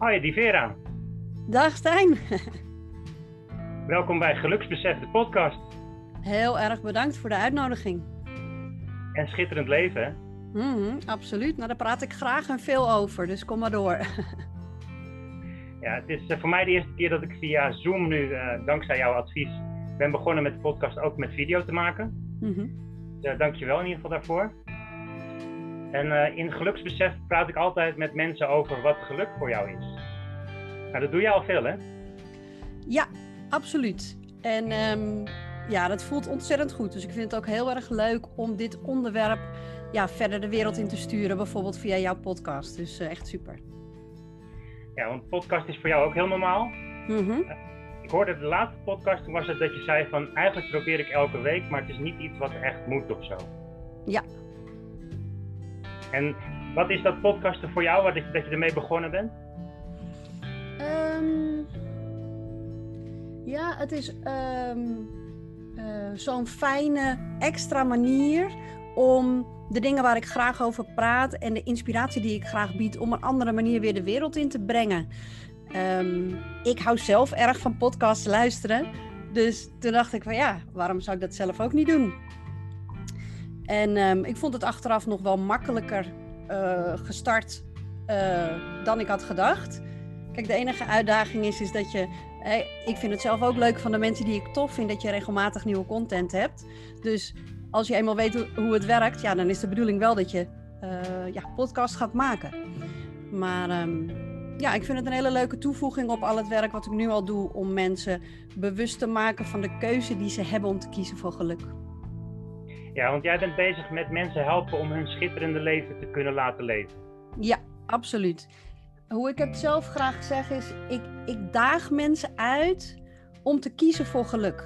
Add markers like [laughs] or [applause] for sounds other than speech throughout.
Hoi, Divera. Dag Stijn. Welkom bij Geluksbesef, de podcast. Heel erg bedankt voor de uitnodiging. En schitterend leven, hè? Mhm, absoluut. Nou, daar praat ik graag en veel over, dus kom maar door. [laughs] ja, het is eh, voor mij de eerste keer dat ik via Zoom nu, uh, dankzij jouw advies, ben begonnen met de podcast ook met video te maken. Mm dus, uh, dank je wel in ieder geval daarvoor. En in Geluksbesef praat ik altijd met mensen over wat geluk voor jou is. Nou, dat doe je al veel, hè? Ja, absoluut. En um, ja, dat voelt ontzettend goed. Dus ik vind het ook heel erg leuk om dit onderwerp ja, verder de wereld in te sturen, bijvoorbeeld via jouw podcast. Dus uh, echt super. Ja, want podcast is voor jou ook heel normaal. Mm -hmm. ik hoorde de laatste podcast, toen was het dat je zei van eigenlijk probeer ik elke week, maar het is niet iets wat echt moet of zo. Ja. En wat is dat podcasten voor jou, wat dat je ermee begonnen bent? Um, ja, het is um, uh, zo'n fijne extra manier om de dingen waar ik graag over praat en de inspiratie die ik graag bied, om een andere manier weer de wereld in te brengen. Um, ik hou zelf erg van podcasts luisteren. Dus toen dacht ik van ja, waarom zou ik dat zelf ook niet doen? En ik vond het achteraf nog wel makkelijker uh, gestart uh, dan ik had gedacht. Kijk, de enige uitdaging is, is dat je. Ik vind het zelf ook leuk van de mensen die ik tof vind dat je regelmatig nieuwe content hebt. Dus als je eenmaal weet hoe het werkt, ja, dan is de bedoeling wel dat je uh, ja, podcast gaat maken. Maar um, ja, ik vind het een hele leuke toevoeging op al het werk wat ik nu al doe om mensen bewust te maken van de keuze die ze hebben om te kiezen voor geluk. Ja, want jij bent bezig met mensen helpen om hun schitterende leven te kunnen laten leven. Ja, absoluut. Hoe ik het zelf graag zeg is, ik, ik daag mensen uit om te kiezen voor geluk.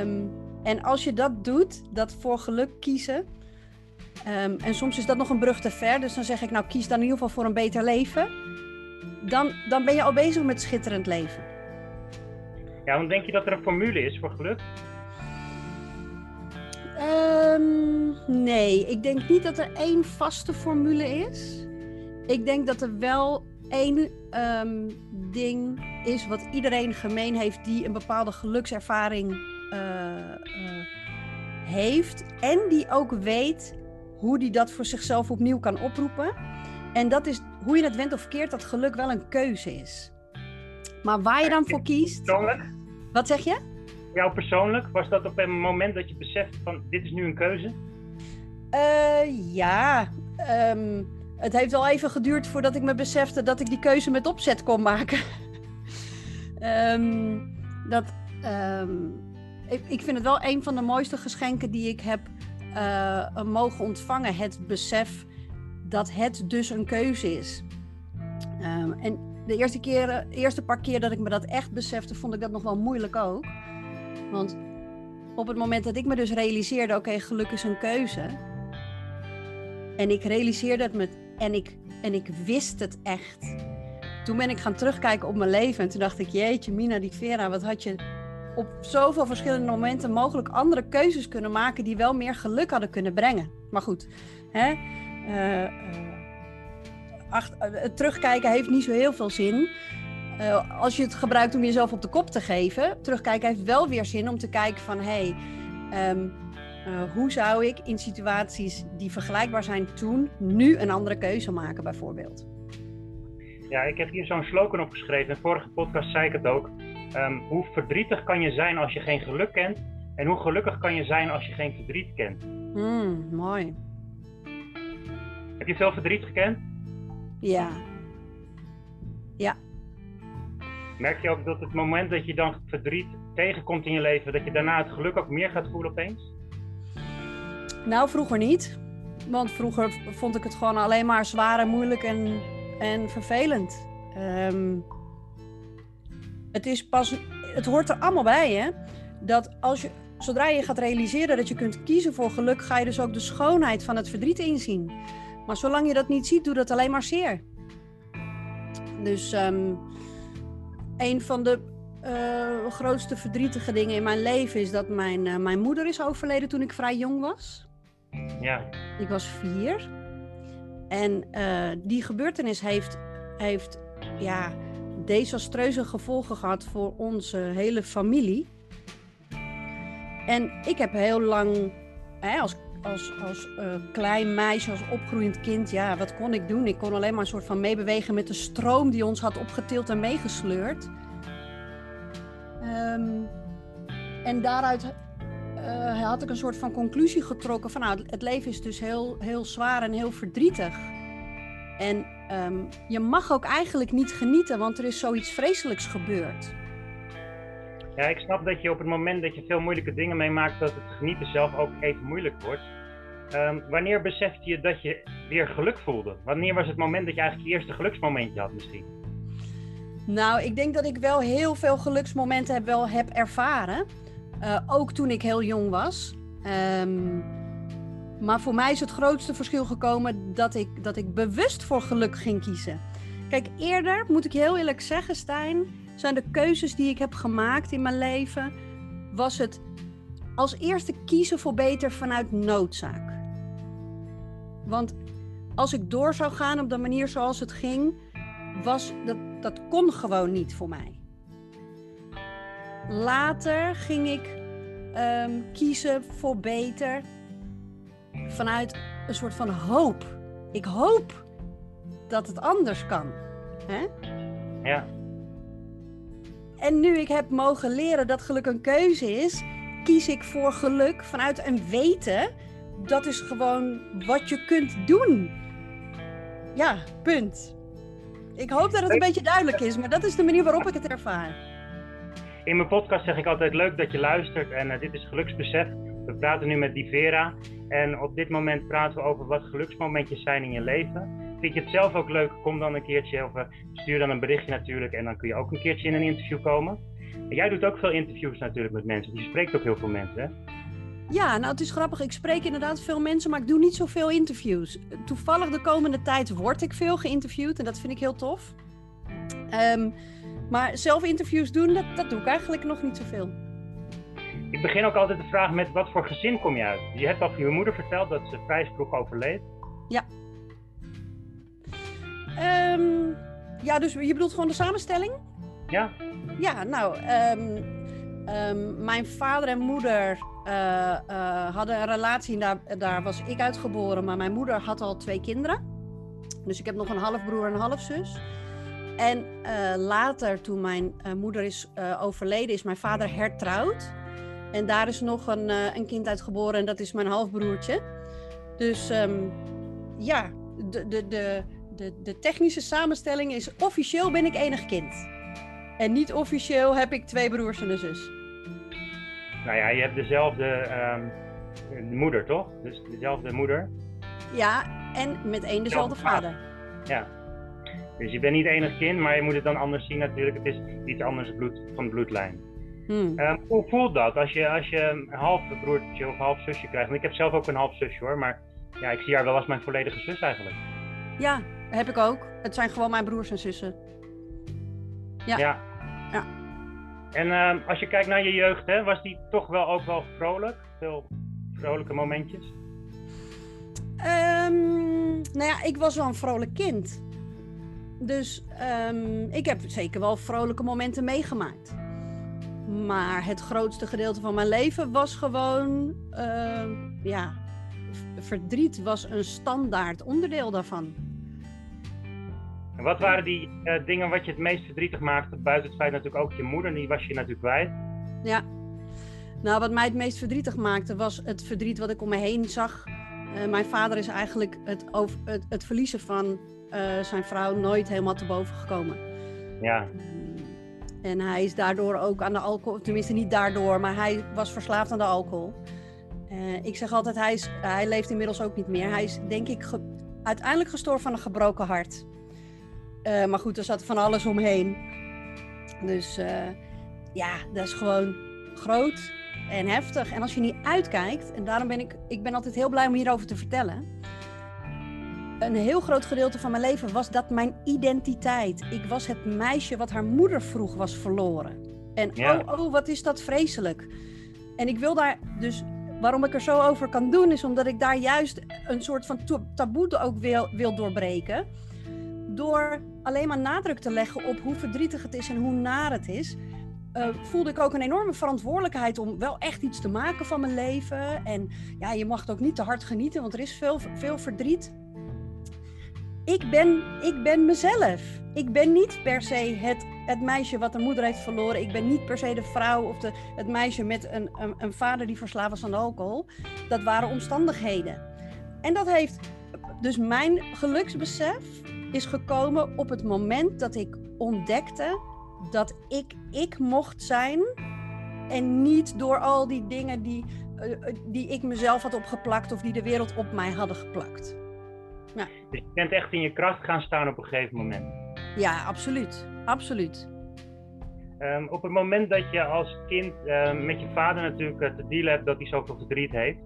Um, en als je dat doet, dat voor geluk kiezen. Um, en soms is dat nog een brug te ver. Dus dan zeg ik, nou kies dan in ieder geval voor een beter leven. Dan, dan ben je al bezig met schitterend leven. Ja, want denk je dat er een formule is voor geluk? Um, nee, ik denk niet dat er één vaste formule is. Ik denk dat er wel één um, ding is wat iedereen gemeen heeft die een bepaalde gelukservaring uh, uh, heeft. En die ook weet hoe die dat voor zichzelf opnieuw kan oproepen. En dat is hoe je het went of keert, dat geluk wel een keuze is. Maar waar je dan voor kiest. Persoonlijk? Wat zeg je? Jou persoonlijk, was dat op een moment dat je beseft van dit is nu een keuze? Uh, ja, um, het heeft wel even geduurd voordat ik me besefte dat ik die keuze met opzet kon maken. um, [laughs] dat, um, ik, ik, vind het wel een van de mooiste geschenken die ik heb uh, mogen ontvangen. Het besef dat het dus een keuze is. Um, en de eerste, keer, eerste paar keer dat ik me dat echt besefte, vond ik dat nog wel moeilijk ook. Want op het moment dat ik me dus realiseerde, oké, geluk is een keuze. En ik realiseerde het met, en ik, en ik wist het echt. Toen ben ik gaan terugkijken op mijn leven en toen dacht ik, jeetje Mina, die Vera, wat had je op zoveel verschillende momenten mogelijk andere keuzes kunnen maken die wel meer geluk hadden kunnen brengen. Maar goed, hè? Acht, uh, het terugkijken heeft niet zo heel veel zin. als je het gebruikt om jezelf op de kop te geven, terugkijken heeft wel weer zin om te kijken van hé, hey, um, hoe zou ik in situaties die vergelijkbaar zijn toen nu een andere keuze maken bijvoorbeeld. Ja, ik heb hier zo'n slogan opgeschreven. In de vorige podcast zei ik het ook. Um, hoe verdrietig kan je zijn als je geen geluk kent? En hoe gelukkig kan je zijn als je geen verdriet kent? Mm, mooi. Heb je veel verdriet gekend? Ja. Ja. Merk je ook dat het moment dat je dan verdriet tegenkomt in je leven, dat je daarna het geluk ook meer gaat voelen opeens? Nou, vroeger niet. Want vroeger vond ik het gewoon alleen maar zwaar en moeilijk en, en vervelend. Um, het is pas, het hoort er allemaal bij, hè? Dat als je, zodra je gaat realiseren dat je kunt kiezen voor geluk, ga je dus ook de schoonheid van het verdriet inzien. Maar zolang je dat niet ziet, doet dat alleen maar zeer. Dus um, een van de uh, grootste verdrietige dingen in mijn leven is dat mijn, uh, mijn moeder is overleden toen ik vrij jong was. Ja. Ik was vier. En uh, die gebeurtenis heeft, heeft ja, desastreuze gevolgen gehad voor onze hele familie. En ik heb heel lang, hè, als, als, als uh, klein meisje, als opgroeiend kind, ja, wat kon ik doen? Ik kon alleen maar een soort van meebewegen met de stroom die ons had opgetild en meegesleurd. Um, en daaruit uh, had ik een soort van conclusie getrokken van nou, het leven is dus heel, heel zwaar en heel verdrietig. En um, je mag ook eigenlijk niet genieten, want er is zoiets vreselijks gebeurd. Ja, ik snap dat je op het moment dat je veel moeilijke dingen meemaakt, dat het genieten zelf ook even moeilijk wordt. Um, wanneer besefte je dat je weer geluk voelde? Wanneer was het moment dat je eigenlijk je eerste geluksmomentje had misschien? Nou, ik denk dat ik wel heel veel geluksmomenten heb, wel heb ervaren. Uh, ook toen ik heel jong was. Um, maar voor mij is het grootste verschil gekomen dat ik, dat ik bewust voor geluk ging kiezen. Kijk, eerder, moet ik heel eerlijk zeggen, Stijn, zijn de keuzes die ik heb gemaakt in mijn leven, was het als eerste kiezen voor beter vanuit noodzaak. Want als ik door zou gaan op de manier zoals het ging, was dat, dat kon gewoon niet voor mij. Later ging ik um, kiezen voor beter vanuit een soort van hoop. Ik hoop dat het anders kan. Hè? Ja. En nu ik heb mogen leren dat geluk een keuze is, kies ik voor geluk vanuit een weten. Dat is gewoon wat je kunt doen. Ja, punt. Ik hoop dat het een beetje duidelijk is, maar dat is de manier waarop ik het ervaar. In mijn podcast zeg ik altijd leuk dat je luistert en uh, dit is geluksbesef. We praten nu met Divera en op dit moment praten we over wat geluksmomentjes zijn in je leven. Vind je het zelf ook leuk? Kom dan een keertje of uh, stuur dan een berichtje natuurlijk en dan kun je ook een keertje in een interview komen. En jij doet ook veel interviews natuurlijk met mensen. Je spreekt ook heel veel mensen, hè? Ja, nou het is grappig. Ik spreek inderdaad veel mensen, maar ik doe niet zoveel interviews. Toevallig de komende tijd word ik veel geïnterviewd en dat vind ik heel tof. Um, maar zelf interviews doen, dat, dat doe ik eigenlijk nog niet zoveel. Ik begin ook altijd de vraag met wat voor gezin kom je uit? Je hebt al van je moeder verteld dat ze vrij vroeg overleed. Ja. Um, ja, dus je bedoelt gewoon de samenstelling? Ja. Ja, nou, um, um, mijn vader en moeder uh, uh, hadden een relatie en daar, daar was ik uitgeboren, maar mijn moeder had al twee kinderen. Dus ik heb nog een halfbroer en een halfzus. En uh, later, toen mijn uh, moeder is uh, overleden, is mijn vader hertrouwd. En daar is nog een, een kind uit geboren en dat is mijn halfbroertje. Dus um, ja, de, de, de, de, de technische samenstelling is officieel ben ik enig kind. En niet officieel heb ik twee broers en een zus. Nou ja, je hebt dezelfde um, moeder, toch? Dus dezelfde moeder. Ja, en met één dezelfde vader. Ja, dus je bent niet enig kind, maar je moet het dan anders zien natuurlijk. Het is iets anders bloed, van de bloedlijn. Hmm. Um, hoe voelt dat als je, als je een half broertje of half zusje krijgt? Want ik heb zelf ook een half zusje hoor, maar ja, ik zie haar wel als mijn volledige zus eigenlijk. Ja, heb ik ook. Het zijn gewoon mijn broers en zussen. Ja. Ja. ja. En um, als je kijkt naar je jeugd, hè, was die toch wel ook wel vrolijk? Veel vrolijke momentjes? Um, nou ja, ik was wel een vrolijk kind. Dus um, ik heb zeker wel vrolijke momenten meegemaakt. Maar het grootste gedeelte van mijn leven was gewoon, uh, ja, verdriet was een standaard onderdeel daarvan. En wat waren die uh, dingen wat je het meest verdrietig maakte? Buiten het feit natuurlijk ook je moeder, die was je natuurlijk kwijt. Ja, nou wat mij het meest verdrietig maakte was het verdriet wat ik om me heen zag. Uh, mijn vader is eigenlijk het, over, het, het verliezen van uh, zijn vrouw nooit helemaal te boven gekomen. Ja. En hij is daardoor ook aan de alcohol, tenminste niet daardoor, maar hij was verslaafd aan de alcohol. Uh, ik zeg altijd, hij, is, hij leeft inmiddels ook niet meer. Hij is denk ik ge uiteindelijk gestorven van een gebroken hart. Maar goed, er zat van alles omheen. Dus ja, dat is gewoon groot en heftig. En als je niet uitkijkt, en daarom ben ik, ik ben altijd heel blij om hierover te vertellen een heel groot gedeelte van mijn leven was dat mijn identiteit. Ik was het meisje wat haar moeder vroeg was verloren. En oh, oh, wat is dat vreselijk. En ik wil daar dus, waarom ik er zo over kan doen, is omdat ik daar juist een soort van taboe ook wil, wil doorbreken. door alleen maar nadruk te leggen op hoe verdrietig het is en hoe naar het is, uh, voelde ik ook een enorme verantwoordelijkheid om wel echt iets te maken van mijn leven. En ja, je mag het ook niet te hard genieten, want er is veel, veel verdriet. Ik ben, ik ben mezelf. Ik ben niet per se het, het meisje wat een moeder heeft verloren. Ik ben niet per se de vrouw of de, het meisje met een, een, een vader die verslaafd was aan alcohol. Dat waren omstandigheden. En dat heeft. Dus mijn geluksbesef is gekomen op het moment dat ik ontdekte dat ik ik mocht zijn en niet door al die dingen die, uh, die ik mezelf had opgeplakt of die de wereld op mij hadden geplakt. Ja. Dus je bent echt in je kracht gaan staan op een gegeven moment. Ja, absoluut. Absoluut. Um, op het moment dat je als kind uh, met je vader natuurlijk uh, te dealen hebt dat hij zoveel verdriet heeft,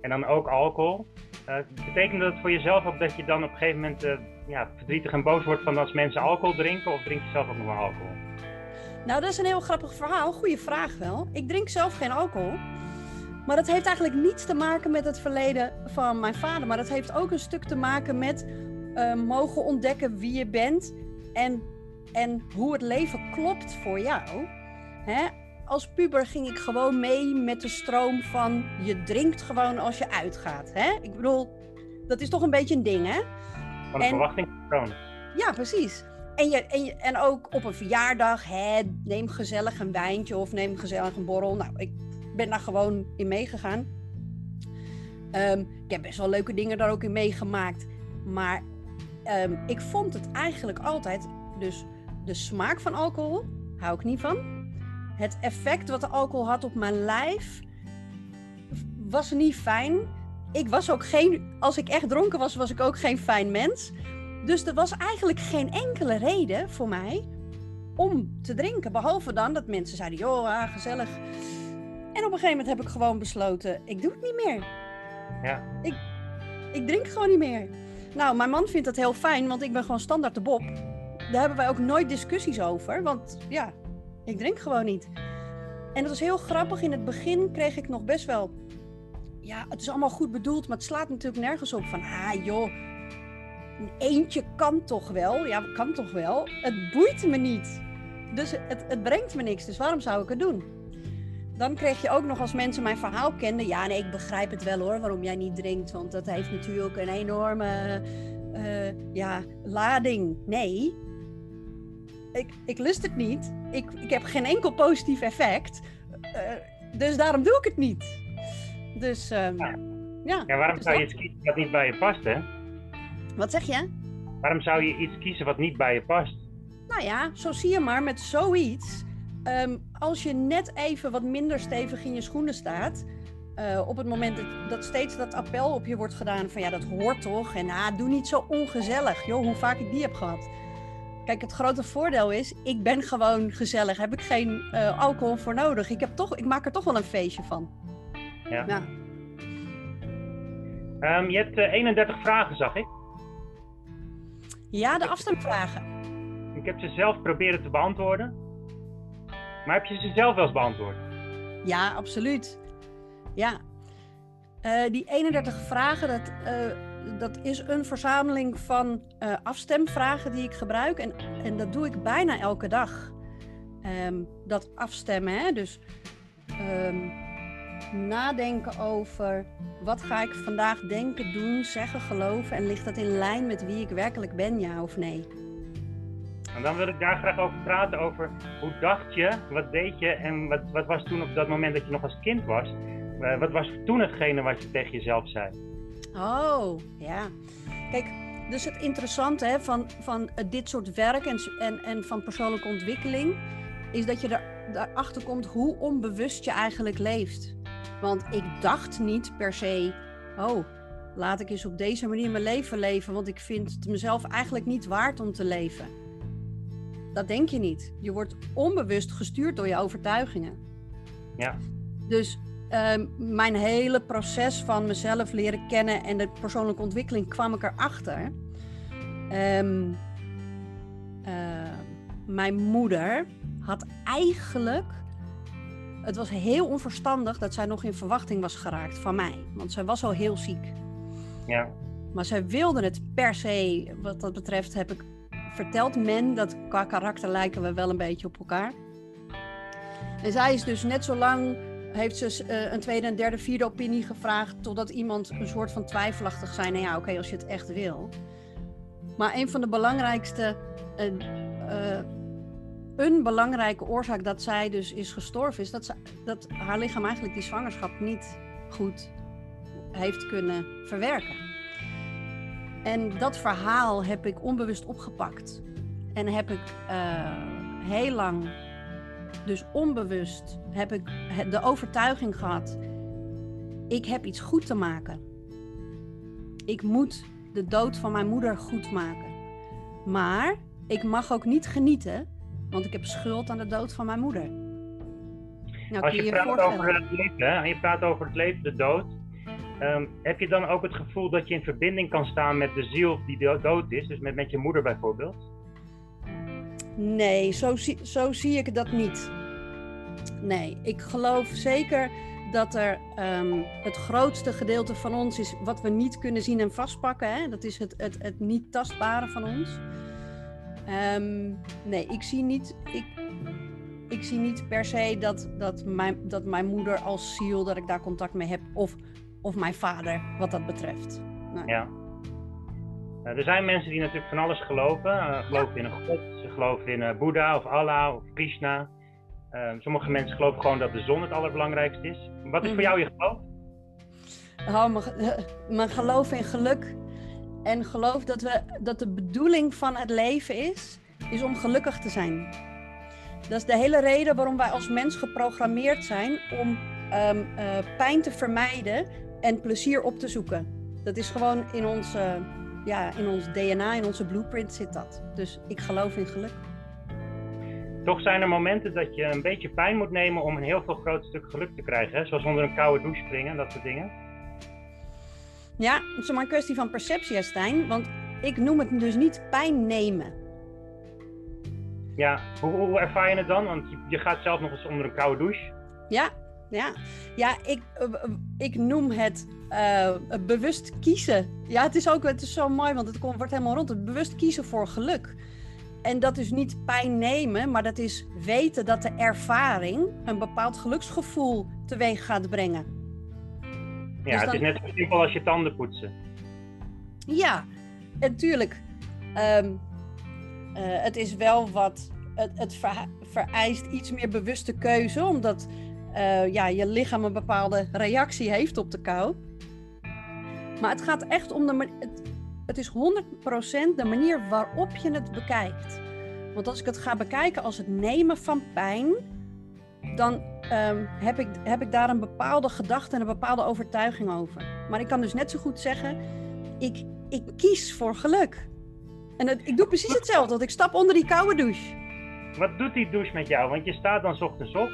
en dan ook alcohol, uh, betekent dat voor jezelf ook dat je dan op een gegeven moment ja, verdrietig en boos wordt van als mensen alcohol drinken, of drink je zelf ook nog wel alcohol? Nou, dat is een heel grappig verhaal. Goeie vraag wel. Ik drink zelf geen alcohol. Maar dat heeft eigenlijk niets te maken met het verleden van mijn vader. Maar dat heeft ook een stuk te maken met uh, mogen ontdekken wie je bent. En, en hoe het leven klopt voor jou. Hè? Als puber ging ik gewoon mee met de stroom van je drinkt gewoon als je uitgaat. Hè? Ik bedoel, dat is toch een beetje een ding, hè? Van de verwachting Ja, precies. En, je, en, en ook op een verjaardag, hè, neem gezellig een wijntje of neem gezellig een borrel. Nou, ik ben daar gewoon in meegegaan. Um, ik heb best wel leuke dingen daar ook in meegemaakt. Maar um, ik vond het eigenlijk altijd, dus de smaak van alcohol hou ik niet van. Het effect wat de alcohol had op mijn lijf was niet fijn. Ik was ook geen, als ik echt dronken was, was ik ook geen fijn mens. Dus er was eigenlijk geen enkele reden voor mij om te drinken. Behalve dan dat mensen zeiden, joh, ah, gezellig. En op een gegeven moment heb ik gewoon besloten, ik doe het niet meer. Ja. Ik, ik drink gewoon niet meer. Nou, mijn man vindt dat heel fijn, want ik ben gewoon standaard de Bob. Daar hebben wij ook nooit discussies over, want ja, ik drink gewoon niet. En dat is heel grappig. In het begin kreeg ik nog best wel... Ja, het is allemaal goed bedoeld, maar het slaat natuurlijk nergens op van... Ah joh, eentje kan toch wel? Ja, kan toch wel? Het boeit me niet. Dus het, het brengt me niks, dus waarom zou ik het doen? Dan kreeg je ook nog als mensen mijn verhaal kenden. Ja, nee, ik begrijp het wel hoor, waarom jij niet drinkt. Want dat heeft natuurlijk een enorme uh, ja, lading. Nee, ik, ik lust het niet. Ik, ik heb geen enkel positief effect. Uh, dus daarom doe ik het niet. Dus uh, ja. ja. waarom zou je kiezen wat niet bij je past, hè? Wat zeg je? Waarom zou je iets kiezen wat niet bij je past? Nou ja, zo zie je maar met zoiets. Um, als je net even wat minder stevig in je schoenen staat. Uh, op het moment dat, dat, steeds dat appel op je wordt gedaan van ja, dat hoort toch. En ah, doe niet zo ongezellig. Joh, hoe vaak ik die heb gehad. Kijk, het grote voordeel is, ik ben gewoon gezellig. Heb ik geen uh, alcohol voor nodig. Ik, heb toch, ik maak er toch wel een feestje van. Ja. ja. Um, je hebt uh, 31 vragen, zag ik. Ja, de afstemvragen. Ik heb ze zelf proberen te beantwoorden. Maar heb je ze zelf wel eens beantwoord? Ja, absoluut. Ja. Uh, die 31 vragen, dat, uh, dat is een verzameling van uh, afstemvragen die ik gebruik. En, en dat doe ik bijna elke dag. Um, dat afstemmen, hè? dus um, nadenken over wat ga ik vandaag denken, doen, zeggen, geloven en ligt dat in lijn met wie ik werkelijk ben, ja of nee? En dan wil ik daar graag over praten, over hoe dacht je, wat deed je en wat, wat was toen op dat moment dat je nog als kind was? Uh, wat was toen hetgene wat je tegen jezelf zei? Oh, ja. Kijk, dus het interessante hè, van, van dit soort werk en, en, en van persoonlijke ontwikkeling is dat je er, erachter komt hoe onbewust je eigenlijk leeft. Want ik dacht niet per se, oh, laat ik eens op deze manier mijn leven leven, want ik vind het mezelf eigenlijk niet waard om te leven. Dat denk je niet. Je wordt onbewust gestuurd door je overtuigingen. Ja. Dus uh, mijn hele proces van mezelf leren kennen en de persoonlijke ontwikkeling kwam ik erachter. Um, uh, mijn moeder had eigenlijk het was heel onverstandig dat zij nog in verwachting was geraakt van mij. Want zij was al heel ziek. Ja. Maar zij wilde het per se, wat dat betreft heb ik vertelt men dat qua karakter lijken we wel een beetje op elkaar. En zij is dus net zo lang, heeft ze uh, een tweede en derde, vierde opinie gevraagd, totdat iemand een soort van twijfelachtig zei, nou ja, oké, als je het echt wil. Maar een van de belangrijkste, uh, een belangrijke oorzaak dat zij dus is gestorven, is dat, ze, dat haar lichaam eigenlijk die zwangerschap niet goed heeft kunnen verwerken. En dat verhaal heb ik onbewust opgepakt. En heb ik uh, heel lang, dus onbewust, heb ik de overtuiging gehad: ik heb iets goed te maken. Ik moet de dood van mijn moeder goed maken. Maar ik mag ook niet genieten, want ik heb schuld aan de dood van mijn moeder. Nou, Als je, je, praat over het leven, en je praat over het leven, de dood, um, heb je dan ook het gevoel dat je in verbinding kan staan met de ziel die dood is, dus met, met je moeder bijvoorbeeld? Nee, zo, zie, zo zie ik dat niet. Nee, ik geloof zeker dat er um, het grootste gedeelte van ons is wat we niet kunnen zien en vastpakken. Hè? Dat is het, het, het niet tastbare van ons. Um, nee, ik zie niet. Ik, ik zie niet per se dat, dat, mijn, dat mijn moeder als ziel, dat ik daar contact mee heb. Of, of mijn vader, wat dat betreft. Nee. Ja. er zijn mensen die natuurlijk van alles geloven. Uh, geloven in een god, ze geloven in uh, Boeddha of Allah of Krishna. Uh, sommige mensen geloven gewoon dat de zon het allerbelangrijkste is. Wat is voor mhm. jou je geloof? Oh, mijn, mijn geloof in geluk. En geloof dat, we, dat de bedoeling van het leven is, is om gelukkig te zijn. Dat is de hele reden waarom wij als mens geprogrammeerd zijn om um, uh, pijn te vermijden en plezier op te zoeken. Dat is gewoon in ons, uh, ja, in ons DNA, in onze blueprint zit dat. Dus ik geloof in geluk. Toch zijn er momenten dat je een beetje pijn moet nemen om een heel veel groot stuk geluk te krijgen. Hè? Zoals onder een koude douche springen en dat soort dingen. Ja, het is maar een kwestie van perceptie, Stijn. Want ik noem het dus niet pijn nemen. Ja, hoe, hoe ervaar je het dan? Want je, je, gaat zelf nog eens onder een koude douche. Ja, ja. Ja, ik, eh, ik noem het uh, bewust kiezen. Ja, het is ook het is zo mooi, want het komt, wordt helemaal rond. Het bewust kiezen voor geluk. En dat is niet pijn nemen, maar dat is weten dat de ervaring een bepaald geluksgevoel teweeg gaat brengen. Ja, dus het is net zo simpel als je tanden poetsen. Ja, natuurlijk. Um, het is wel wat. Het, het vereist iets meer bewuste keuze, omdat uh, ja, je lichaam een bepaalde reactie heeft op de kou. Maar het gaat echt om de. Het, het is 100% de manier waarop je het bekijkt. Want als ik het ga bekijken als het nemen van pijn, dan um, heb, ik, heb ik daar een bepaalde gedachte en een bepaalde overtuiging over. Maar ik kan dus net zo goed zeggen, ik, ik kies voor geluk. En het, ik doe precies hetzelfde, want ik stap onder die koude douche. Wat doet die douche met jou? Want je staat dan ochtends op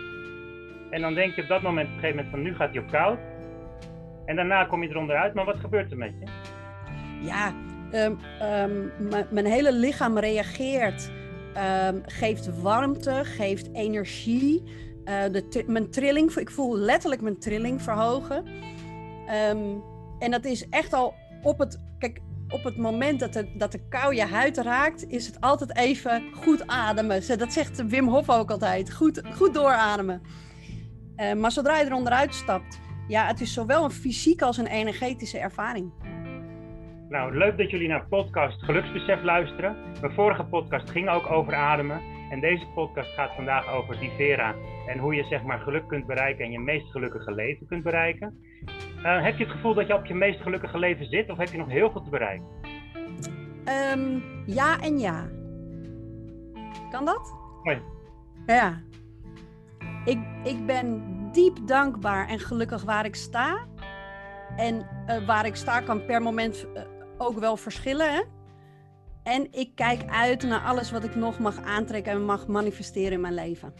en dan denk je op dat moment op een gegeven moment van nu gaat hij op koud. En daarna kom je eronder uit, maar wat gebeurt er met je? Ja, um, um, mijn hele lichaam reageert, um, geeft warmte, geeft energie. Uh, de mijn trilling, ik voel letterlijk mijn trilling verhogen. en dat is echt al op het, kijk, op het moment dat de, dat de kou je huid raakt, is het altijd even goed ademen. Dat zegt Wim Hof ook altijd. Goed, goed doorademen. Uh, maar zodra je er onderuit stapt, ja, het is zowel een fysieke als een energetische ervaring. Nou, leuk dat jullie naar podcast Geluksbesef luisteren. Mijn vorige podcast ging ook over ademen. En deze podcast gaat vandaag over Divera. En hoe je zeg maar geluk kunt bereiken en je meest gelukkige leven kunt bereiken. Uh, heb je het gevoel dat je op je meest gelukkige leven zit of heb je nog heel veel te bereiken? Um, ja en ja. Kan dat? Hoi. Ja. Ik, ik ben diep dankbaar en gelukkig waar ik sta. En uh, waar ik sta kan per moment uh, ook wel verschillen. Hè? En ik kijk uit naar alles wat ik nog mag aantrekken en mag manifesteren in mijn leven.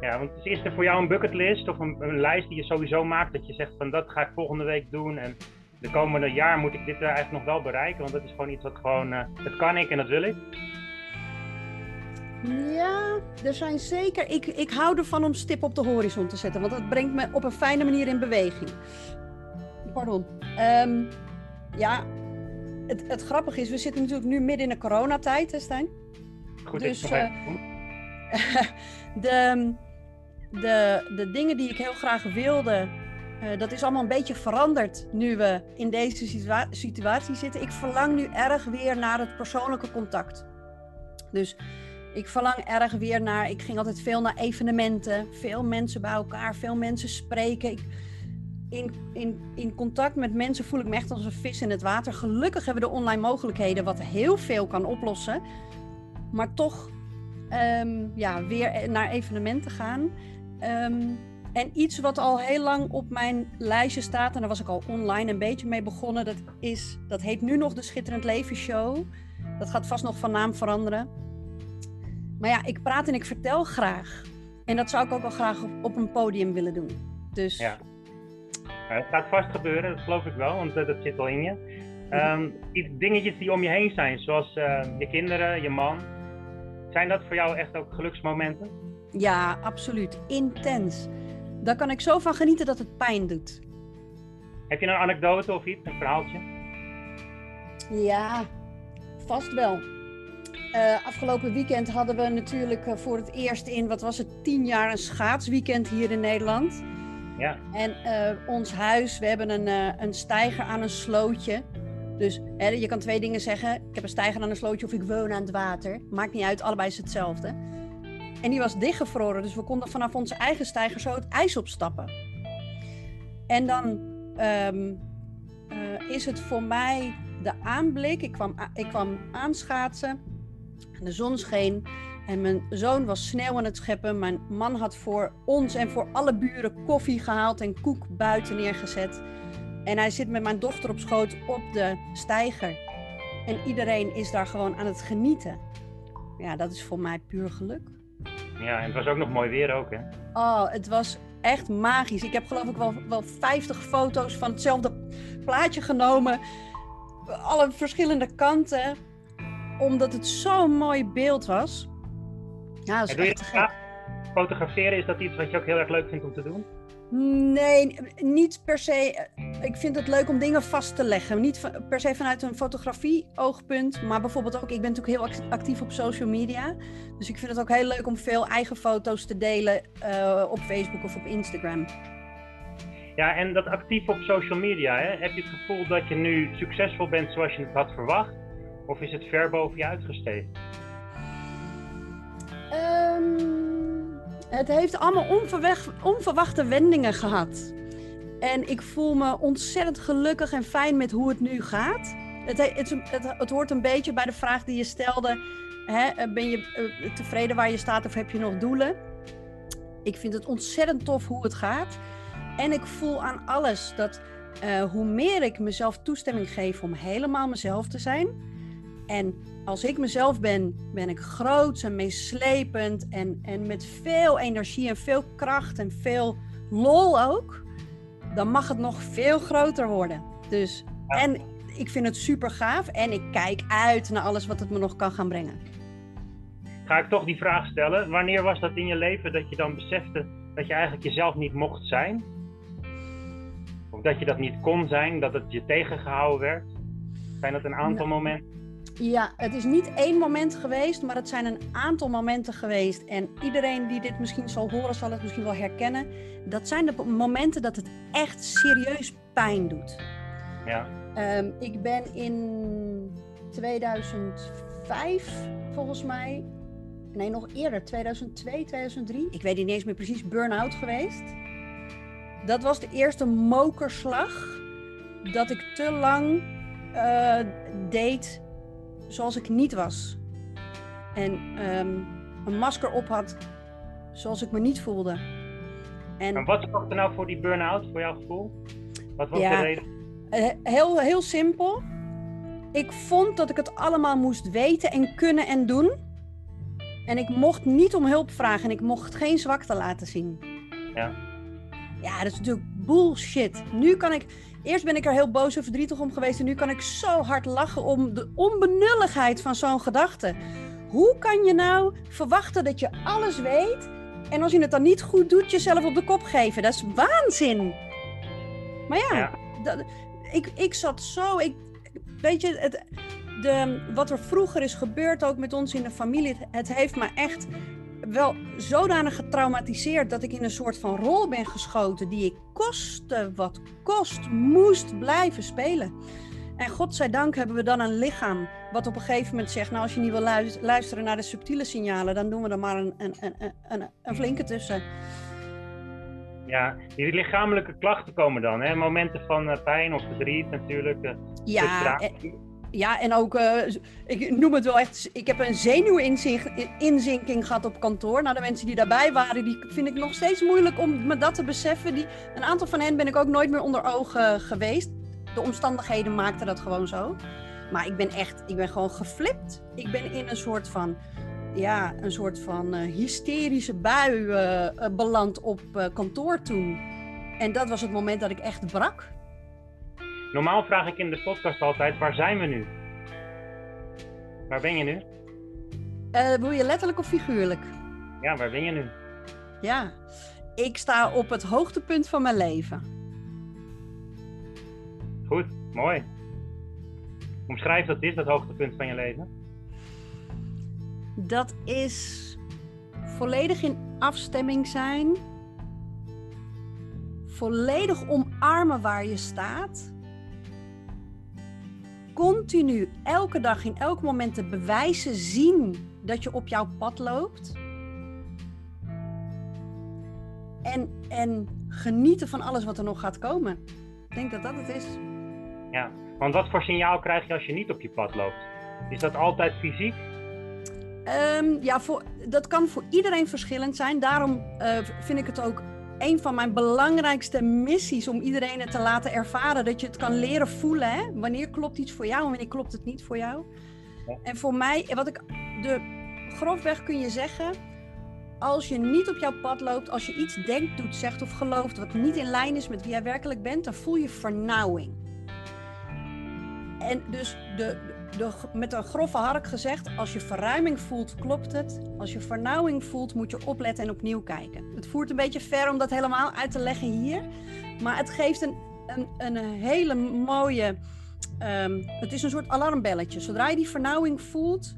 Ja, want is er voor jou een bucketlist of een, een, lijst die je sowieso maakt dat je zegt van dat ga ik volgende week doen en de komende jaar moet ik dit eigenlijk nog wel bereiken, want dat is gewoon iets wat gewoon, uh, dat kan ik en dat wil ik? Ja, er zijn zeker. Ik, ik hou ervan om stip op de horizon te zetten, want dat brengt me op een fijne manier in beweging. Pardon. Um, ja, het, het grappige is, we zitten natuurlijk nu midden in de coronatijd, hè Stijn? Goed, dus uh, [laughs] de, de, de dingen die ik heel graag wilde, uh, dat is allemaal een beetje veranderd nu we in deze situa situatie zitten. Ik verlang nu erg weer naar het persoonlijke contact. Dus ik verlang erg weer naar. Ik ging altijd veel naar evenementen, veel mensen bij elkaar, veel mensen spreken. Ik, in, in, contact met mensen voel ik me echt als een vis in het water. Gelukkig hebben we de online mogelijkheden, wat heel veel kan oplossen. Maar toch um, ja, weer naar evenementen gaan. Um, en iets wat al heel lang op mijn lijstje staat, en daar was ik al online een beetje mee begonnen, dat, is, dat heet nu nog de Schitterend Leven Show. Dat gaat vast nog van naam veranderen. Maar ja, ik praat en ik vertel graag. En dat zou ik ook wel graag op, op een podium willen doen. Dus ja. Het gaat vast gebeuren, dat geloof ik wel, want uh, dat zit al in je. Um, dingetjes die om je heen zijn, zoals uh, je kinderen, je man. Zijn dat voor jou echt ook geluksmomenten? Ja, absoluut. Intens. Daar kan ik zo van genieten dat het pijn doet. Heb je een anekdote of iets, een verhaaltje? Ja, vast wel. Uh, afgelopen weekend hadden we natuurlijk voor het eerst in, wat was het, tien jaar een schaatsweekend hier in Nederland. Ja. En uh, ons huis, we hebben een, uh, een steiger aan een slootje. Dus hè, je kan twee dingen zeggen. Ik heb een steiger aan een slootje of ik woon aan het water. Maakt niet uit, allebei is hetzelfde. En die was dichtgevroren, dus we konden vanaf onze eigen steiger zo het ijs opstappen. En dan um, uh, is het voor mij de aanblik. Ik kwam, ik kwam aanschaatsen. De zon scheen. En mijn zoon was sneeuw aan het scheppen. Mijn man had voor ons en voor alle buren koffie gehaald en koek buiten neergezet. En hij zit met mijn dochter op schoot op de steiger. En iedereen is daar gewoon aan het genieten. Ja, dat is voor mij puur geluk. Ja, en het was ook nog mooi weer ook, hè? Oh, het was echt magisch. Ik heb geloof ik wel, wel 50 foto's van hetzelfde plaatje genomen. Alle verschillende kanten. Omdat het zo'n mooi beeld was. Ja, dat is echt. Fotograferen, is dat iets wat je ook heel erg leuk vindt om te doen? Nee, niet per se. Ik vind het leuk om dingen vast te leggen. Niet per se vanuit een fotografie-oogpunt, maar bijvoorbeeld ook, ik ben natuurlijk heel actief op social media. Dus ik vind het ook heel leuk om veel eigen foto's te delen uh, op Facebook of op Instagram. Ja, en dat actief op social media, hè? heb je het gevoel dat je nu succesvol bent zoals je het had verwacht? Of is het ver boven je uitgestegen? Um, het heeft allemaal onverwachte wendingen gehad. En ik voel me ontzettend gelukkig en fijn met hoe het nu gaat. Het, het, het, hoort een beetje bij de vraag die je stelde. Hè, ben je eh, tevreden waar je staat of heb je nog doelen? Ik vind het ontzettend tof hoe het gaat. En ik voel aan alles dat uh, hoe meer ik mezelf toestemming geef om helemaal mezelf te zijn. En als ik mezelf ben, ben ik groot en meeslepend en, en met veel energie en veel kracht en veel lol ook. Dan mag het nog veel groter worden. Dus, en ik vind het super gaaf en ik kijk uit naar alles wat het me nog kan gaan brengen. Ga ik toch die vraag stellen. Wanneer was dat in je leven dat je dan besefte dat je eigenlijk jezelf niet mocht zijn? Of dat je dat niet kon zijn, dat het je tegengehouden werd? Zijn dat een aantal momenten? Ja, het is niet één moment geweest, maar het zijn een aantal momenten geweest. En iedereen die dit misschien zal horen, zal het misschien wel herkennen. Dat zijn de momenten dat het echt serieus pijn doet. Ja. Um, ik ben in 2005, volgens mij, nee, nog eerder, 2002, 2003, ik weet niet eens meer precies, burn-out geweest. Dat was de eerste mokerslag dat ik te lang uh, deed zoals ik niet was. En um, een masker op had zoals ik me niet voelde. En, en wat zorgde er nou voor die burn-out, voor jouw gevoel? Wat was ja, de reden? Uh, heel, heel simpel. Ik vond dat ik het allemaal moest weten en kunnen en doen. En ik mocht niet om hulp vragen en ik mocht geen zwakte laten zien. Ja. Ja, dat is natuurlijk bullshit. Nu kan ik Eerst ben ik er heel boos en verdrietig om geweest en nu kan ik zo hard lachen om de onbenulligheid van zo'n gedachte. Hoe kan je nou verwachten dat je alles weet en als je het dan niet goed doet, jezelf op de kop geven? Dat is waanzin. Maar ja, Dat, ik, ik zat zo. Ik, weet je, het, de, wat er vroeger is gebeurd, ook met ons in de familie, het heeft me echt wel zodanig getraumatiseerd dat ik in een soort van rol ben geschoten die ik koste wat kost moest blijven spelen. En godzijdank hebben we dan een lichaam wat op een gegeven moment zegt, nou als je niet wil luisteren naar de subtiele signalen, dan doen we er maar een, een, een, een, een flinke tussen. Ja, die lichamelijke klachten komen dan, hè? momenten van eh, pijn of verdriet natuurlijk. Uh, ja, ja, en ook, uh, ik noem het wel echt, ik heb een zenuwinzinking gehad op kantoor. Nou, de mensen die daarbij waren, die vind ik nog steeds moeilijk om me dat te beseffen. Die, een aantal van hen ben ik ook nooit meer onder ogen geweest. De omstandigheden maakten dat gewoon zo. Maar ik ben echt, ik ben gewoon geflipt. Ik ben in een soort van, ja, een soort van uh, hysterische bui uh, beland op kantoor toen. En dat was het moment dat ik echt brak. Normaal vraag ik in de podcast altijd, waar zijn we nu? Waar ben je nu? Uh, wil je letterlijk of figuurlijk? Ja, waar ben je nu? Ja, ik sta op het hoogtepunt van mijn leven. Goed, mooi. Omschrijf dat is, dat hoogtepunt van je leven. Dat is volledig in afstemming zijn. Volledig omarmen waar je staat continu elke dag in elk moment de bewijzen zien dat je op jouw pad loopt. En, en genieten van alles wat er nog gaat komen. Ik denk dat dat het is. Ja, want wat voor signaal krijg je als je niet op je pad loopt? Is dat altijd fysiek? Um, ja, voor, dat kan voor iedereen verschillend zijn. Daarom uh, vind ik het ook een van mijn belangrijkste missies om iedereen het te laten ervaren. Dat je het kan leren voelen. Hè? Wanneer klopt iets voor jou en wanneer klopt het niet voor jou. En voor mij, wat ik, de, grofweg kun je zeggen, als je niet op jouw pad loopt, als je iets denkt, doet, zegt of gelooft wat niet in lijn is met wie jij werkelijk bent, dan voel je vernauwing. En dus de, met een grove hark gezegd, als je verruiming voelt, klopt het. Als je vernauwing voelt, moet je opletten en opnieuw kijken. Het voert een beetje ver om dat helemaal uit te leggen hier. Maar het geeft een, een, een hele mooie. Um, het is een soort alarmbelletje. Zodra je die vernauwing voelt.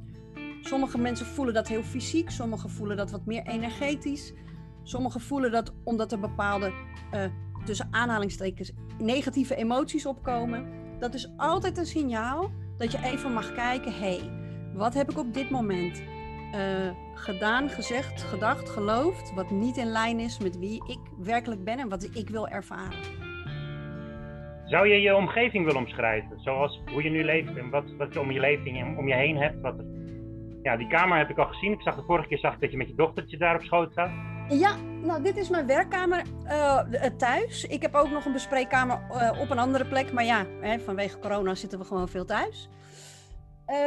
Sommige mensen voelen dat heel fysiek, sommigen voelen dat wat meer energetisch. Sommigen voelen dat omdat er bepaalde, uh, tussen aanhalingstekens, negatieve emoties opkomen. Dat is altijd een signaal dat je even mag kijken, hé, hey, wat heb ik op dit moment uh, gedaan, gezegd, gedacht, geloofd, wat niet in lijn is met wie ik werkelijk ben en wat ik wil ervaren. Zou je je omgeving willen omschrijven, zoals hoe je nu leeft en wat, wat je om je leven om je heen hebt? Wat ja, die kamer heb ik al gezien. Ik zag de vorige keer zag dat je met je dochtertje daar op schoot zat. Ja, nou dit is mijn werkkamer uh, thuis. Ik heb ook nog een bespreekkamer uh, op een andere plek. Maar ja, hè, vanwege corona zitten we gewoon veel thuis.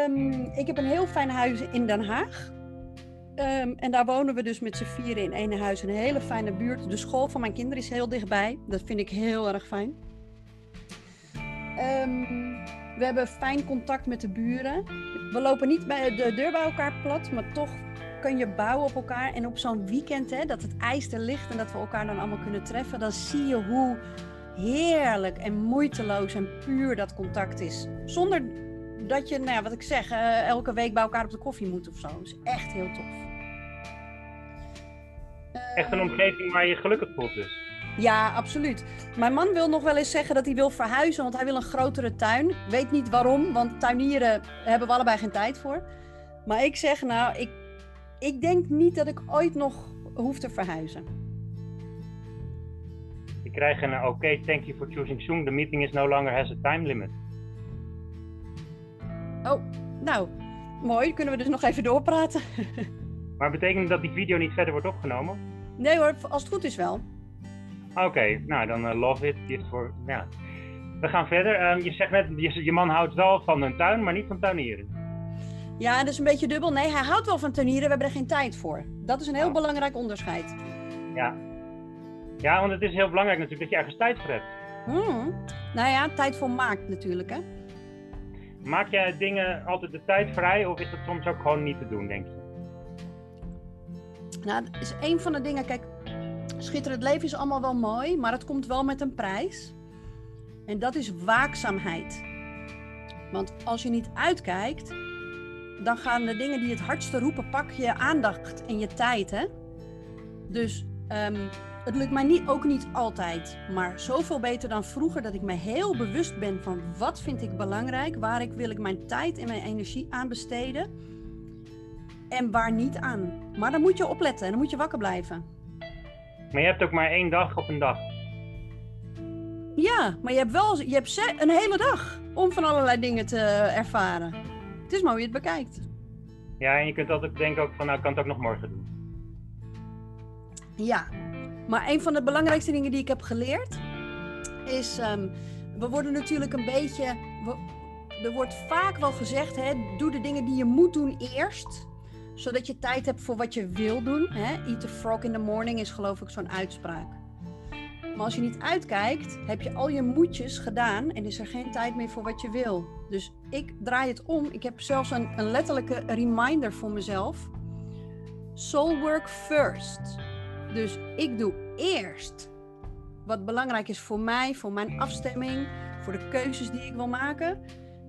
Um, ik heb een heel fijn huis in Den Haag. Um, en daar wonen we dus met z'n vieren in één huis. Een hele fijne buurt. De school van mijn kinderen is heel dichtbij. Dat vind ik heel erg fijn. Um, we hebben fijn contact met de buren. We lopen niet bij de deur bij elkaar plat, maar toch kun je bouwen op elkaar. En op zo'n weekend, hè, dat het ijs er ligt en dat we elkaar dan allemaal kunnen treffen, dan zie je hoe heerlijk en moeiteloos en puur dat contact is. Zonder dat je, nou ja, wat ik zeg, uh, elke week bij elkaar op de koffie moet of zo. Dat is echt heel tof. Echt een omgeving waar je gelukkig voelt dus. Ja, absoluut. Mijn man wil nog wel eens zeggen dat hij wil verhuizen, want hij wil een grotere tuin. Weet niet waarom, want tuinieren hebben we allebei geen tijd voor. Maar ik zeg nou, ik, ik denk niet dat ik ooit nog hoef te verhuizen. Je krijgt een oké, okay, thank you for choosing Zoom. The meeting is no longer has a time limit. Oh, nou, mooi. Kunnen we dus nog even doorpraten. [laughs] maar betekent dat die video niet verder wordt opgenomen? Nee hoor, als het goed is wel. Oké, nou dan uh, love it. Gift voor, ja. We gaan verder. Uh, je zegt net, je, je, man houdt wel van een tuin, maar niet van tuinieren. Ja, dat is een beetje dubbel. Nee, hij houdt wel van tuinieren, we hebben er geen tijd voor. Dat is een heel oh. belangrijk onderscheid. Ja. ja, want het is heel belangrijk natuurlijk dat je ergens tijd voor hebt. Hmm. Nou ja, tijd voor maakt natuurlijk, hè. Maak jij dingen altijd de tijd vrij of is dat soms ook gewoon niet te doen, denk je? Nou, dat is een van de dingen. Kijk, schitterend leven is allemaal wel mooi, maar het komt wel met een prijs. En dat is waakzaamheid. Want als je niet uitkijkt, dan gaan de dingen die het hardste roepen, pak je aandacht en je tijd. Hè? Dus ehm, het lukt mij niet, ook niet altijd, maar zoveel beter dan vroeger dat ik me heel bewust ben van wat vind ik belangrijk, waar ik, wil ik mijn tijd en mijn energie aan besteden en waar niet aan. Maar dan moet je opletten en dan moet je wakker blijven. Maar je hebt ook maar één dag op een dag. Ja, maar je hebt wel je hebt een hele dag om van allerlei dingen te ervaren. Het is maar hoe je het bekijkt. Ja, en je kunt altijd denken ook van, nou, ik kan het ook nog morgen doen. Ja, maar een van de belangrijkste dingen die ik heb geleerd is, um, we worden natuurlijk een beetje, er wordt vaak wel gezegd, hè, doe de dingen die je moet doen eerst, zodat je tijd hebt voor wat je wil doen. Hè. Eat the frog in the morning is geloof ik zo'n uitspraak. Maar als je niet uitkijkt, heb je al je moedjes gedaan en is er geen tijd meer voor wat je wil. Dus ik draai het om. Ik heb zelfs een, een letterlijke reminder voor mezelf. Soul work first. Dus ik doe eerst wat belangrijk is voor mij, voor mijn afstemming, voor de keuzes die ik wil maken.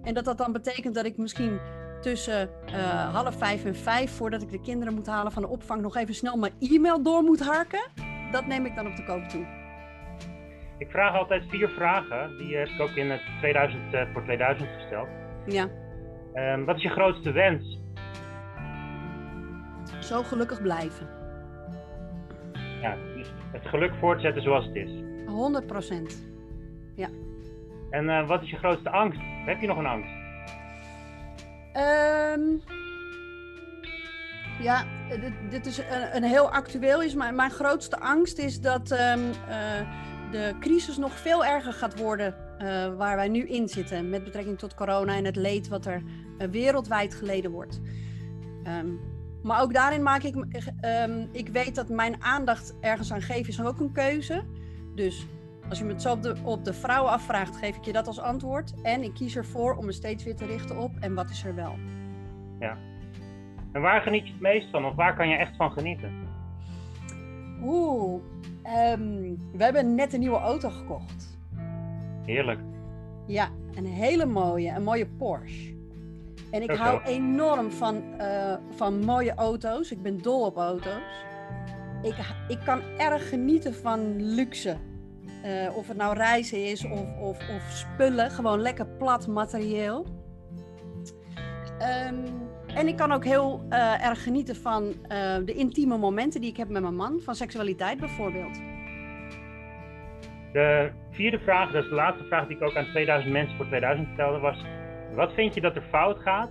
En dat dat dan betekent dat ik misschien tussen uh, half vijf en vijf, voordat ik de kinderen moet halen van de opvang, nog even snel mijn e-mail door moet harken. Dat neem ik dan op de koop toe. Ik vraag altijd vier vragen. Die heb ik ook in het 2000 uh, voor 2000 gesteld. Ja. Um, wat is je grootste wens? Zo gelukkig blijven. Ja, dus het geluk voortzetten zoals het is. 100 procent. Ja. En uh, wat is je grootste angst? Heb je nog een angst? Um, ja, dit, dit is een, een, heel actueel is. Maar mijn grootste angst is dat um, uh, de crisis nog veel erger gaat worden uh, waar wij nu in zitten. Met betrekking tot corona en het leed wat er wereldwijd geleden wordt. Um, maar ook daarin maak ik, um, ik weet dat mijn aandacht ergens aan geven is ook een keuze. Dus als je me het zo op de, op de vrouwen afvraagt, geef ik je dat als antwoord. En ik kies ervoor om me steeds weer te richten op en wat is er wel. Ja. En waar geniet je het meest van? Of waar kan je echt van genieten? Oeh, um, we hebben net een nieuwe auto gekocht. Heerlijk. Ja, een hele mooie, een mooie Porsche. En ik hou enorm van, uh, van mooie auto's. Ik ben dol op auto's. Ik, ik kan erg genieten van luxe. Uh, of het nou reizen is of, of, of spullen. Gewoon lekker plat materieel. Um, en ik kan ook heel uh, erg genieten van de intieme momenten die ik heb met mijn man. Van seksualiteit bijvoorbeeld. De vierde vraag, dat is de laatste vraag die ik ook aan 2000 mensen voor 2000 stelde, was wat vind je dat er fout gaat?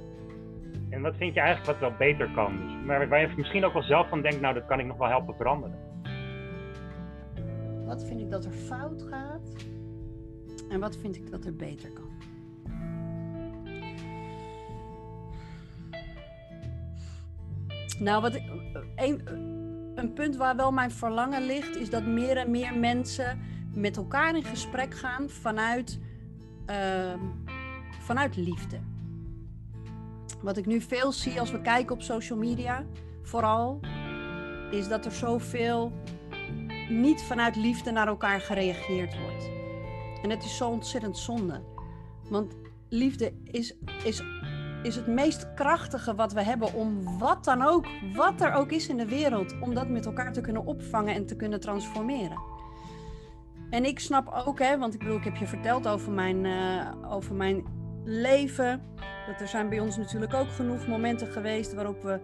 En wat vind je eigenlijk wat wel beter kan? Dus, maar waar je misschien ook wel zelf van denkt, nou dat kan ik nog wel helpen veranderen. Wat vind ik dat er fout gaat? En wat vind ik dat er beter kan? Nou, wat een, punt waar wel mijn verlangen ligt, is dat meer en meer mensen met elkaar in gesprek gaan vanuit uh, vanuit liefde. Wat ik nu veel zie als we kijken op social media, vooral, is dat er zoveel niet vanuit liefde naar elkaar gereageerd wordt. En het is zo ontzettend zonde. Want liefde is, is, is het meest krachtige wat we hebben om wat dan ook, wat er ook is in de wereld, om dat met elkaar te kunnen opvangen en te kunnen transformeren. En ik snap ook, hè, want ik bedoel, ik heb je verteld over mijn, uh, over mijn leven. Dat er zijn bij ons natuurlijk ook genoeg momenten geweest waarop we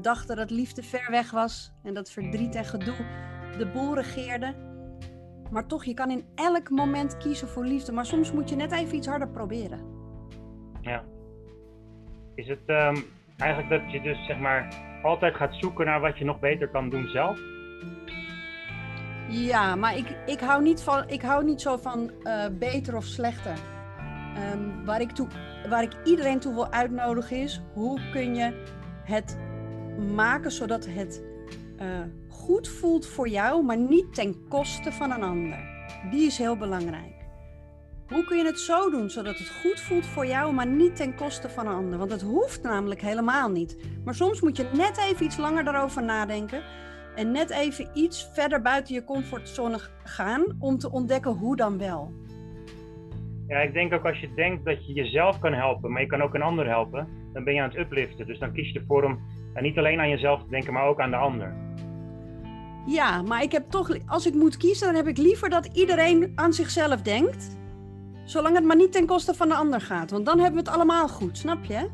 dachten dat liefde ver weg was en dat verdriet en gedoe de boel regeerde. Maar toch, je kan in elk moment kiezen voor liefde, maar soms moet je net even iets harder proberen. Ja. Is het um, eigenlijk dat je dus zeg maar altijd gaat zoeken naar wat je nog beter kan doen zelf? Ja, maar ik, ik, hou, niet van, ik hou niet zo van uh, beter of slechter. Um, waar, ik toe, waar ik iedereen toe wil uitnodigen is, hoe kun je het maken zodat het uh, goed voelt voor jou, maar niet ten koste van een ander. Die is heel belangrijk. Hoe kun je het zo doen zodat het goed voelt voor jou, maar niet ten koste van een ander? Want het hoeft namelijk helemaal niet. Maar soms moet je net even iets langer daarover nadenken. En net even iets verder buiten je comfortzone gaan om te ontdekken hoe dan wel. Ja, ik denk ook als je denkt dat je jezelf kan helpen, maar je kan ook een ander helpen, dan ben je aan het upliften. Dus dan kies je ervoor om niet alleen aan jezelf te denken, maar ook aan de ander. Ja, maar ik heb toch, als ik moet kiezen, dan heb ik liever dat iedereen aan zichzelf denkt. Zolang het maar niet ten koste van de ander gaat. Want dan hebben we het allemaal goed, snap je?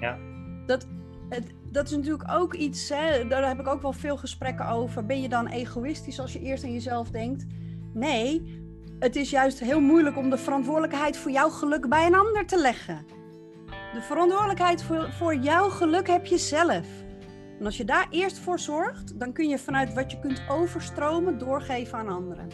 Ja. Dat, het, dat is natuurlijk ook iets, hè, daar heb ik ook wel veel gesprekken over. Ben je dan egoïstisch als je eerst aan jezelf denkt? Nee, het is juist heel moeilijk om de verantwoordelijkheid voor jouw geluk bij een ander te leggen. De verantwoordelijkheid voor, voor jouw geluk heb je zelf. En als je daar eerst voor zorgt, dan kun je vanuit wat je kunt overstromen doorgeven aan anderen.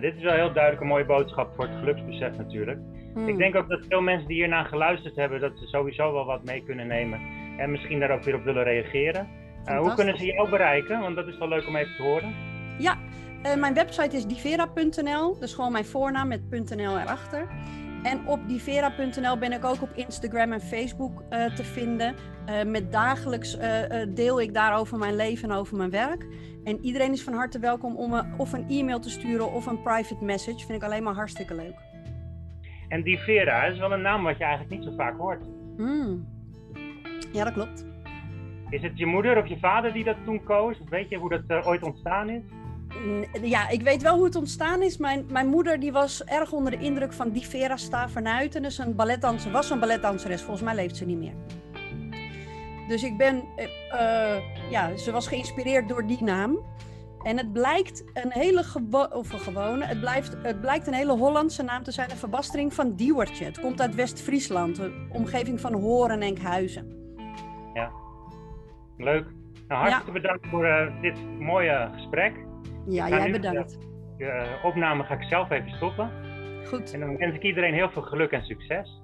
Dit is wel heel duidelijk een mooie boodschap voor het geluksbesef natuurlijk. Hmm. Ik denk ook dat veel mensen die hierna geluisterd hebben, dat ze sowieso wel wat mee kunnen nemen. En misschien daar ook weer op willen reageren. Uh, hoe kunnen ze jou bereiken? Want dat is wel leuk om even te horen. Ja, uh, mijn website is divera.nl. Dus gewoon mijn voornaam met .nl erachter. En op divera.nl ben ik ook op Instagram en Facebook uh, te vinden. Uh, met dagelijks deel ik daarover mijn leven en over mijn werk. En iedereen is van harte welkom om me of een e-mail te sturen of een private message. Vind ik alleen maar hartstikke leuk. En Divera is wel een naam wat je eigenlijk niet zo vaak hoort. Mm. Ja, dat klopt. Is het je moeder of je vader die dat toen koos? Weet je hoe dat ooit ontstaan is? Ja, ik weet wel hoe het ontstaan is. Mijn, mijn moeder die was erg onder de indruk van die Vera Stavernuiten. Dus een balletdanser, was een balletdanseres. Volgens mij leeft ze niet meer. Dus ik ben, uh, ja, ze was geïnspireerd door die naam. En het blijkt een hele of een gewone, het, blijft, het blijkt een hele Hollandse naam te zijn, een verbastering van Diewertje. Het komt uit West-Friesland, de omgeving van Horen en Enkhuizen. Ja, leuk. Nou, hartelijk bedankt voor uh, dit mooie gesprek. Ja, jij bedankt. De, de, opname ga ik zelf even stoppen. Goed. En dan wens ik iedereen heel veel geluk en succes.